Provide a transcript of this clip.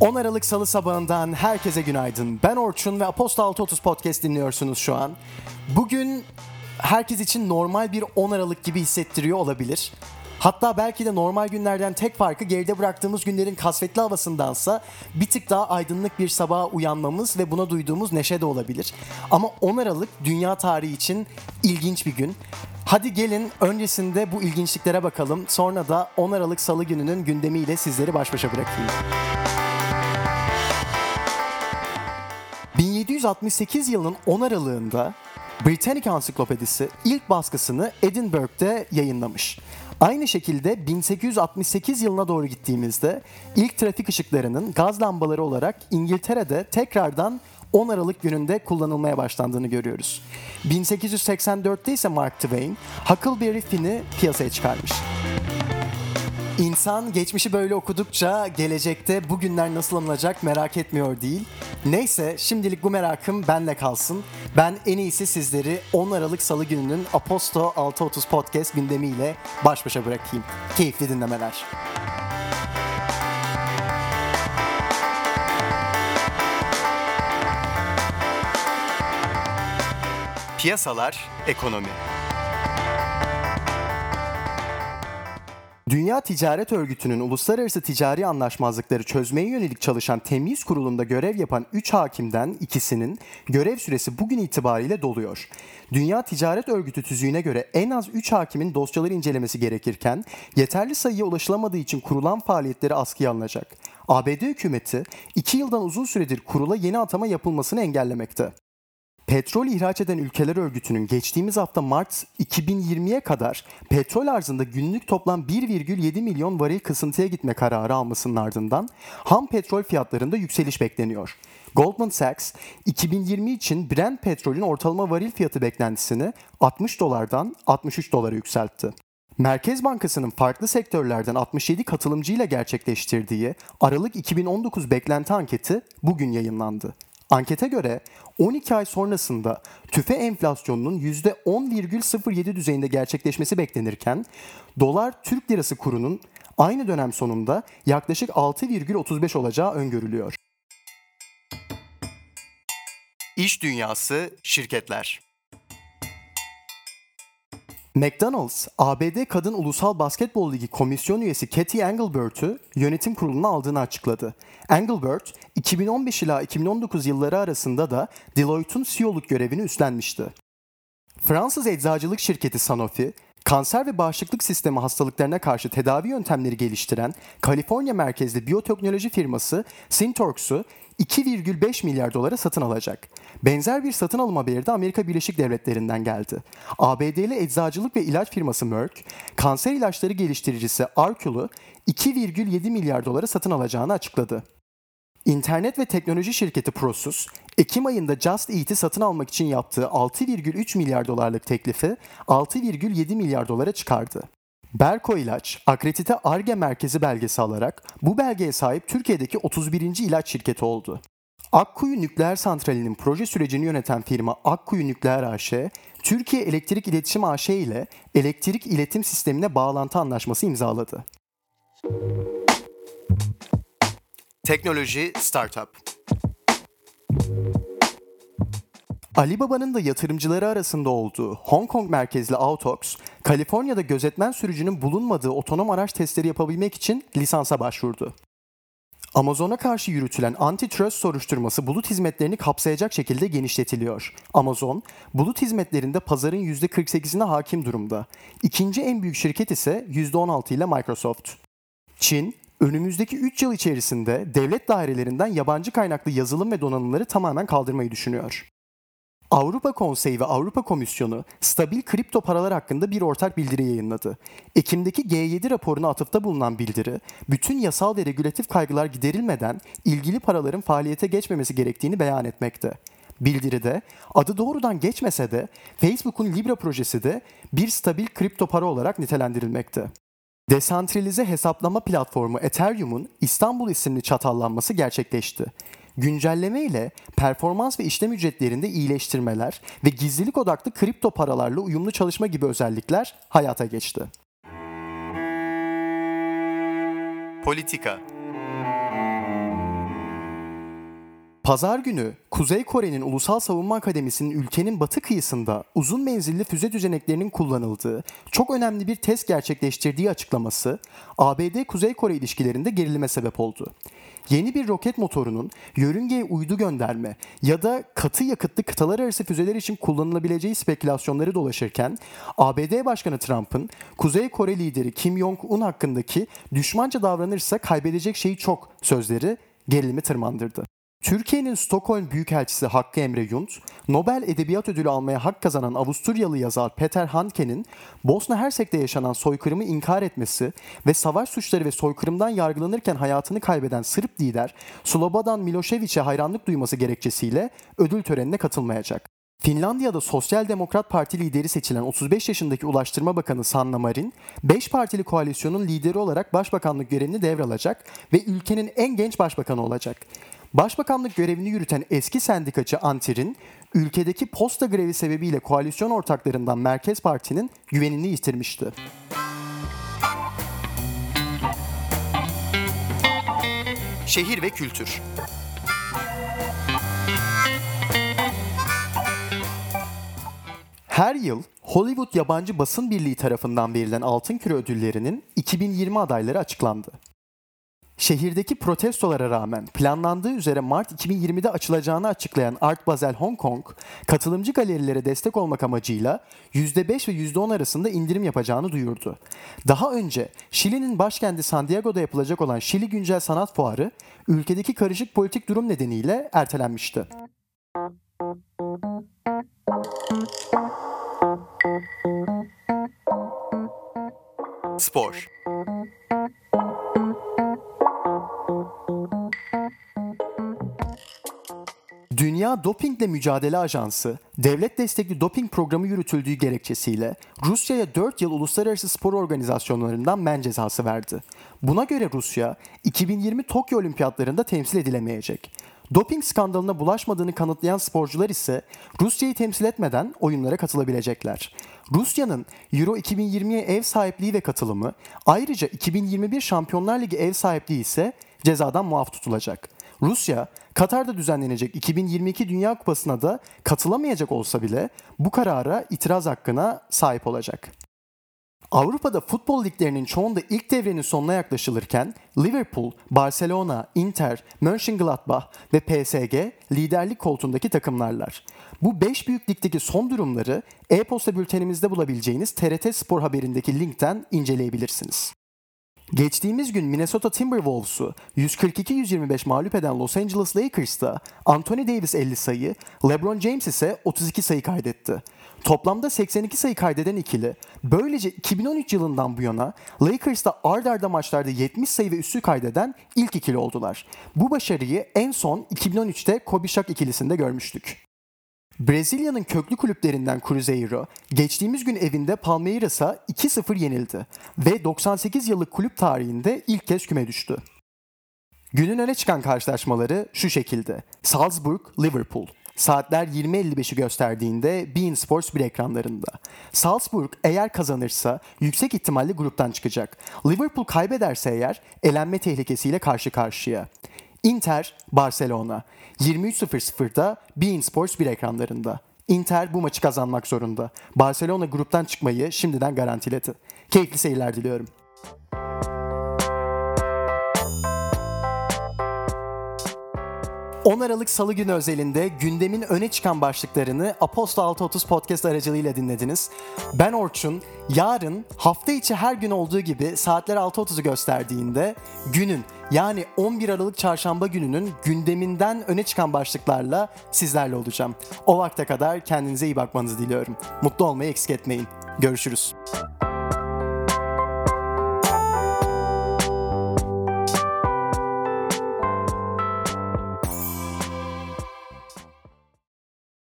10 Aralık Salı sabahından herkese günaydın. Ben Orçun ve Aposta 630 Podcast dinliyorsunuz şu an. Bugün herkes için normal bir 10 Aralık gibi hissettiriyor olabilir. Hatta belki de normal günlerden tek farkı geride bıraktığımız günlerin kasvetli havasındansa bir tık daha aydınlık bir sabaha uyanmamız ve buna duyduğumuz neşe de olabilir. Ama 10 Aralık dünya tarihi için ilginç bir gün. Hadi gelin öncesinde bu ilginçliklere bakalım. Sonra da 10 Aralık Salı gününün gündemiyle sizleri baş başa bırakayım. 1768 yılının 10 Aralığında Britannica Ansiklopedisi ilk baskısını Edinburgh'de yayınlamış. Aynı şekilde 1868 yılına doğru gittiğimizde ilk trafik ışıklarının gaz lambaları olarak İngiltere'de tekrardan 10 Aralık gününde kullanılmaya başlandığını görüyoruz. 1884'te ise Mark Twain Huckleberry Finn'i piyasaya çıkarmış. İnsan geçmişi böyle okudukça gelecekte bugünler nasıl anılacak merak etmiyor değil. Neyse şimdilik bu merakım benle kalsın. Ben en iyisi sizleri 10 Aralık Salı gününün Aposto 630 Podcast gündemiyle baş başa bırakayım. Keyifli dinlemeler. Piyasalar, ekonomi. Dünya Ticaret Örgütü'nün uluslararası ticari anlaşmazlıkları çözmeye yönelik çalışan temyiz kurulunda görev yapan 3 hakimden ikisinin görev süresi bugün itibariyle doluyor. Dünya Ticaret Örgütü tüzüğüne göre en az 3 hakimin dosyaları incelemesi gerekirken yeterli sayıya ulaşılamadığı için kurulan faaliyetleri askıya alınacak. ABD hükümeti 2 yıldan uzun süredir kurula yeni atama yapılmasını engellemekte. Petrol ihraç eden ülkeler örgütünün geçtiğimiz hafta Mart 2020'ye kadar petrol arzında günlük toplam 1,7 milyon varil kısıntıya gitme kararı almasının ardından ham petrol fiyatlarında yükseliş bekleniyor. Goldman Sachs 2020 için Brent petrolün ortalama varil fiyatı beklentisini 60 dolardan 63 dolara yükseltti. Merkez Bankası'nın farklı sektörlerden 67 katılımcıyla gerçekleştirdiği Aralık 2019 beklenti anketi bugün yayınlandı. Ankete göre 12 ay sonrasında tüfe enflasyonunun %10,07 düzeyinde gerçekleşmesi beklenirken dolar Türk lirası kurunun aynı dönem sonunda yaklaşık 6,35 olacağı öngörülüyor. İş dünyası, şirketler. McDonald's, ABD Kadın Ulusal Basketbol Ligi komisyon üyesi Katie Englebert'ü yönetim kuruluna aldığını açıkladı. Engelbert, 2015 ila 2019 yılları arasında da Deloitte'un CEO'luk görevini üstlenmişti. Fransız eczacılık şirketi Sanofi, kanser ve bağışıklık sistemi hastalıklarına karşı tedavi yöntemleri geliştiren Kaliforniya merkezli biyoteknoloji firması Syntorx'u 2,5 milyar dolara satın alacak. Benzer bir satın alım haberi de Amerika Birleşik Devletleri'nden geldi. ABD'li eczacılık ve ilaç firması Merck, kanser ilaçları geliştiricisi Arcul'u 2,7 milyar dolara satın alacağını açıkladı. İnternet ve teknoloji şirketi Prosus, Ekim ayında Just Eat'i satın almak için yaptığı 6,3 milyar dolarlık teklifi 6,7 milyar dolara çıkardı. Berko İlaç, akredite ARGE merkezi belgesi alarak bu belgeye sahip Türkiye'deki 31. ilaç şirketi oldu. Akkuyu Nükleer Santrali'nin proje sürecini yöneten firma Akkuyu Nükleer AŞ, Türkiye Elektrik İletişim AŞ ile elektrik iletim sistemine bağlantı anlaşması imzaladı. Teknoloji Startup Alibaba'nın da yatırımcıları arasında olduğu Hong Kong merkezli Autox, Kaliforniya'da gözetmen sürücünün bulunmadığı otonom araç testleri yapabilmek için lisansa başvurdu. Amazon'a karşı yürütülen antitrust soruşturması bulut hizmetlerini kapsayacak şekilde genişletiliyor. Amazon, bulut hizmetlerinde pazarın %48'ine hakim durumda. İkinci en büyük şirket ise %16 ile Microsoft. Çin, önümüzdeki 3 yıl içerisinde devlet dairelerinden yabancı kaynaklı yazılım ve donanımları tamamen kaldırmayı düşünüyor. Avrupa Konseyi ve Avrupa Komisyonu stabil kripto paralar hakkında bir ortak bildiri yayınladı. Ekim'deki G7 raporuna atıfta bulunan bildiri, bütün yasal ve regülatif kaygılar giderilmeden ilgili paraların faaliyete geçmemesi gerektiğini beyan etmekte. Bildiride adı doğrudan geçmese de Facebook'un Libra projesi de bir stabil kripto para olarak nitelendirilmekte. Desantralize hesaplama platformu Ethereum'un İstanbul isimli çatallanması gerçekleşti. Güncelleme ile performans ve işlem ücretlerinde iyileştirmeler ve gizlilik odaklı kripto paralarla uyumlu çalışma gibi özellikler hayata geçti. Politika Pazar günü Kuzey Kore'nin Ulusal Savunma Akademisi'nin ülkenin batı kıyısında uzun menzilli füze düzeneklerinin kullanıldığı çok önemli bir test gerçekleştirdiği açıklaması ABD-Kuzey Kore ilişkilerinde gerilime sebep oldu. Yeni bir roket motorunun yörüngeye uydu gönderme ya da katı yakıtlı kıtalar arası füzeler için kullanılabileceği spekülasyonları dolaşırken ABD Başkanı Trump'ın Kuzey Kore lideri Kim Jong-un hakkındaki düşmanca davranırsa kaybedecek şeyi çok sözleri gerilimi tırmandırdı. Türkiye'nin Stockholm Büyükelçisi Hakkı Emre Yunt, Nobel Edebiyat Ödülü almaya hak kazanan Avusturyalı yazar Peter Handke'nin Bosna Hersek'te yaşanan soykırımı inkar etmesi ve savaş suçları ve soykırımdan yargılanırken hayatını kaybeden Sırp lider Slobodan Milošević'e hayranlık duyması gerekçesiyle ödül törenine katılmayacak. Finlandiya'da Sosyal Demokrat Parti lideri seçilen 35 yaşındaki Ulaştırma Bakanı Sanna Marin, 5 partili koalisyonun lideri olarak başbakanlık görevini devralacak ve ülkenin en genç başbakanı olacak. Başbakanlık görevini yürüten eski sendikacı Antir'in ülkedeki posta grevi sebebiyle koalisyon ortaklarından Merkez Parti'nin güvenini yitirmişti. Şehir ve kültür. Her yıl Hollywood Yabancı Basın Birliği tarafından verilen Altın Küre ödüllerinin 2020 adayları açıklandı. Şehirdeki protestolara rağmen planlandığı üzere Mart 2020'de açılacağını açıklayan Art Basel Hong Kong, katılımcı galerilere destek olmak amacıyla %5 ve %10 arasında indirim yapacağını duyurdu. Daha önce Şili'nin başkenti San Diego'da yapılacak olan Şili Güncel Sanat Fuarı, ülkedeki karışık politik durum nedeniyle ertelenmişti. Dopingle Mücadele Ajansı, devlet destekli doping programı yürütüldüğü gerekçesiyle Rusya'ya 4 yıl uluslararası spor organizasyonlarından men cezası verdi. Buna göre Rusya, 2020 Tokyo Olimpiyatlarında temsil edilemeyecek. Doping skandalına bulaşmadığını kanıtlayan sporcular ise Rusya'yı temsil etmeden oyunlara katılabilecekler. Rusya'nın Euro 2020'ye ev sahipliği ve katılımı, ayrıca 2021 Şampiyonlar Ligi ev sahipliği ise cezadan muaf tutulacak. Rusya, Katar'da düzenlenecek 2022 Dünya Kupası'na da katılamayacak olsa bile bu karara itiraz hakkına sahip olacak. Avrupa'da futbol liglerinin çoğunda ilk devrenin sonuna yaklaşılırken Liverpool, Barcelona, Inter, Mönchengladbach ve PSG liderlik koltuğundaki takımlarlar. Bu 5 büyük ligdeki son durumları e-posta bültenimizde bulabileceğiniz TRT Spor haberindeki linkten inceleyebilirsiniz. Geçtiğimiz gün Minnesota Timberwolves'u 142-125 mağlup eden Los Angeles Lakers'ta Anthony Davis 50 sayı, LeBron James ise 32 sayı kaydetti. Toplamda 82 sayı kaydeden ikili böylece 2013 yılından bu yana Lakers'ta ard arda maçlarda 70 sayı ve üstü kaydeden ilk ikili oldular. Bu başarıyı en son 2013'te Kobe Shaq ikilisinde görmüştük. Brezilya'nın köklü kulüplerinden Cruzeiro geçtiğimiz gün evinde Palmeiras'a 2-0 yenildi ve 98 yıllık kulüp tarihinde ilk kez küme düştü. Günün öne çıkan karşılaşmaları şu şekilde. Salzburg, Liverpool. Saatler 20.55'i gösterdiğinde Bein Sports bir ekranlarında. Salzburg eğer kazanırsa yüksek ihtimalle gruptan çıkacak. Liverpool kaybederse eğer elenme tehlikesiyle karşı karşıya. Inter, Barcelona. 23.00'da Bein Sports bir ekranlarında. Inter bu maçı kazanmak zorunda. Barcelona gruptan çıkmayı şimdiden garantiledi. Keyifli seyirler diliyorum. 10 Aralık Salı günü özelinde gündemin öne çıkan başlıklarını Aposto 630 podcast aracılığıyla dinlediniz. Ben Orçun. Yarın hafta içi her gün olduğu gibi saatler 6.30'u gösterdiğinde günün yani 11 Aralık çarşamba gününün gündeminden öne çıkan başlıklarla sizlerle olacağım. O vakte kadar kendinize iyi bakmanızı diliyorum. Mutlu olmayı eksik etmeyin. Görüşürüz.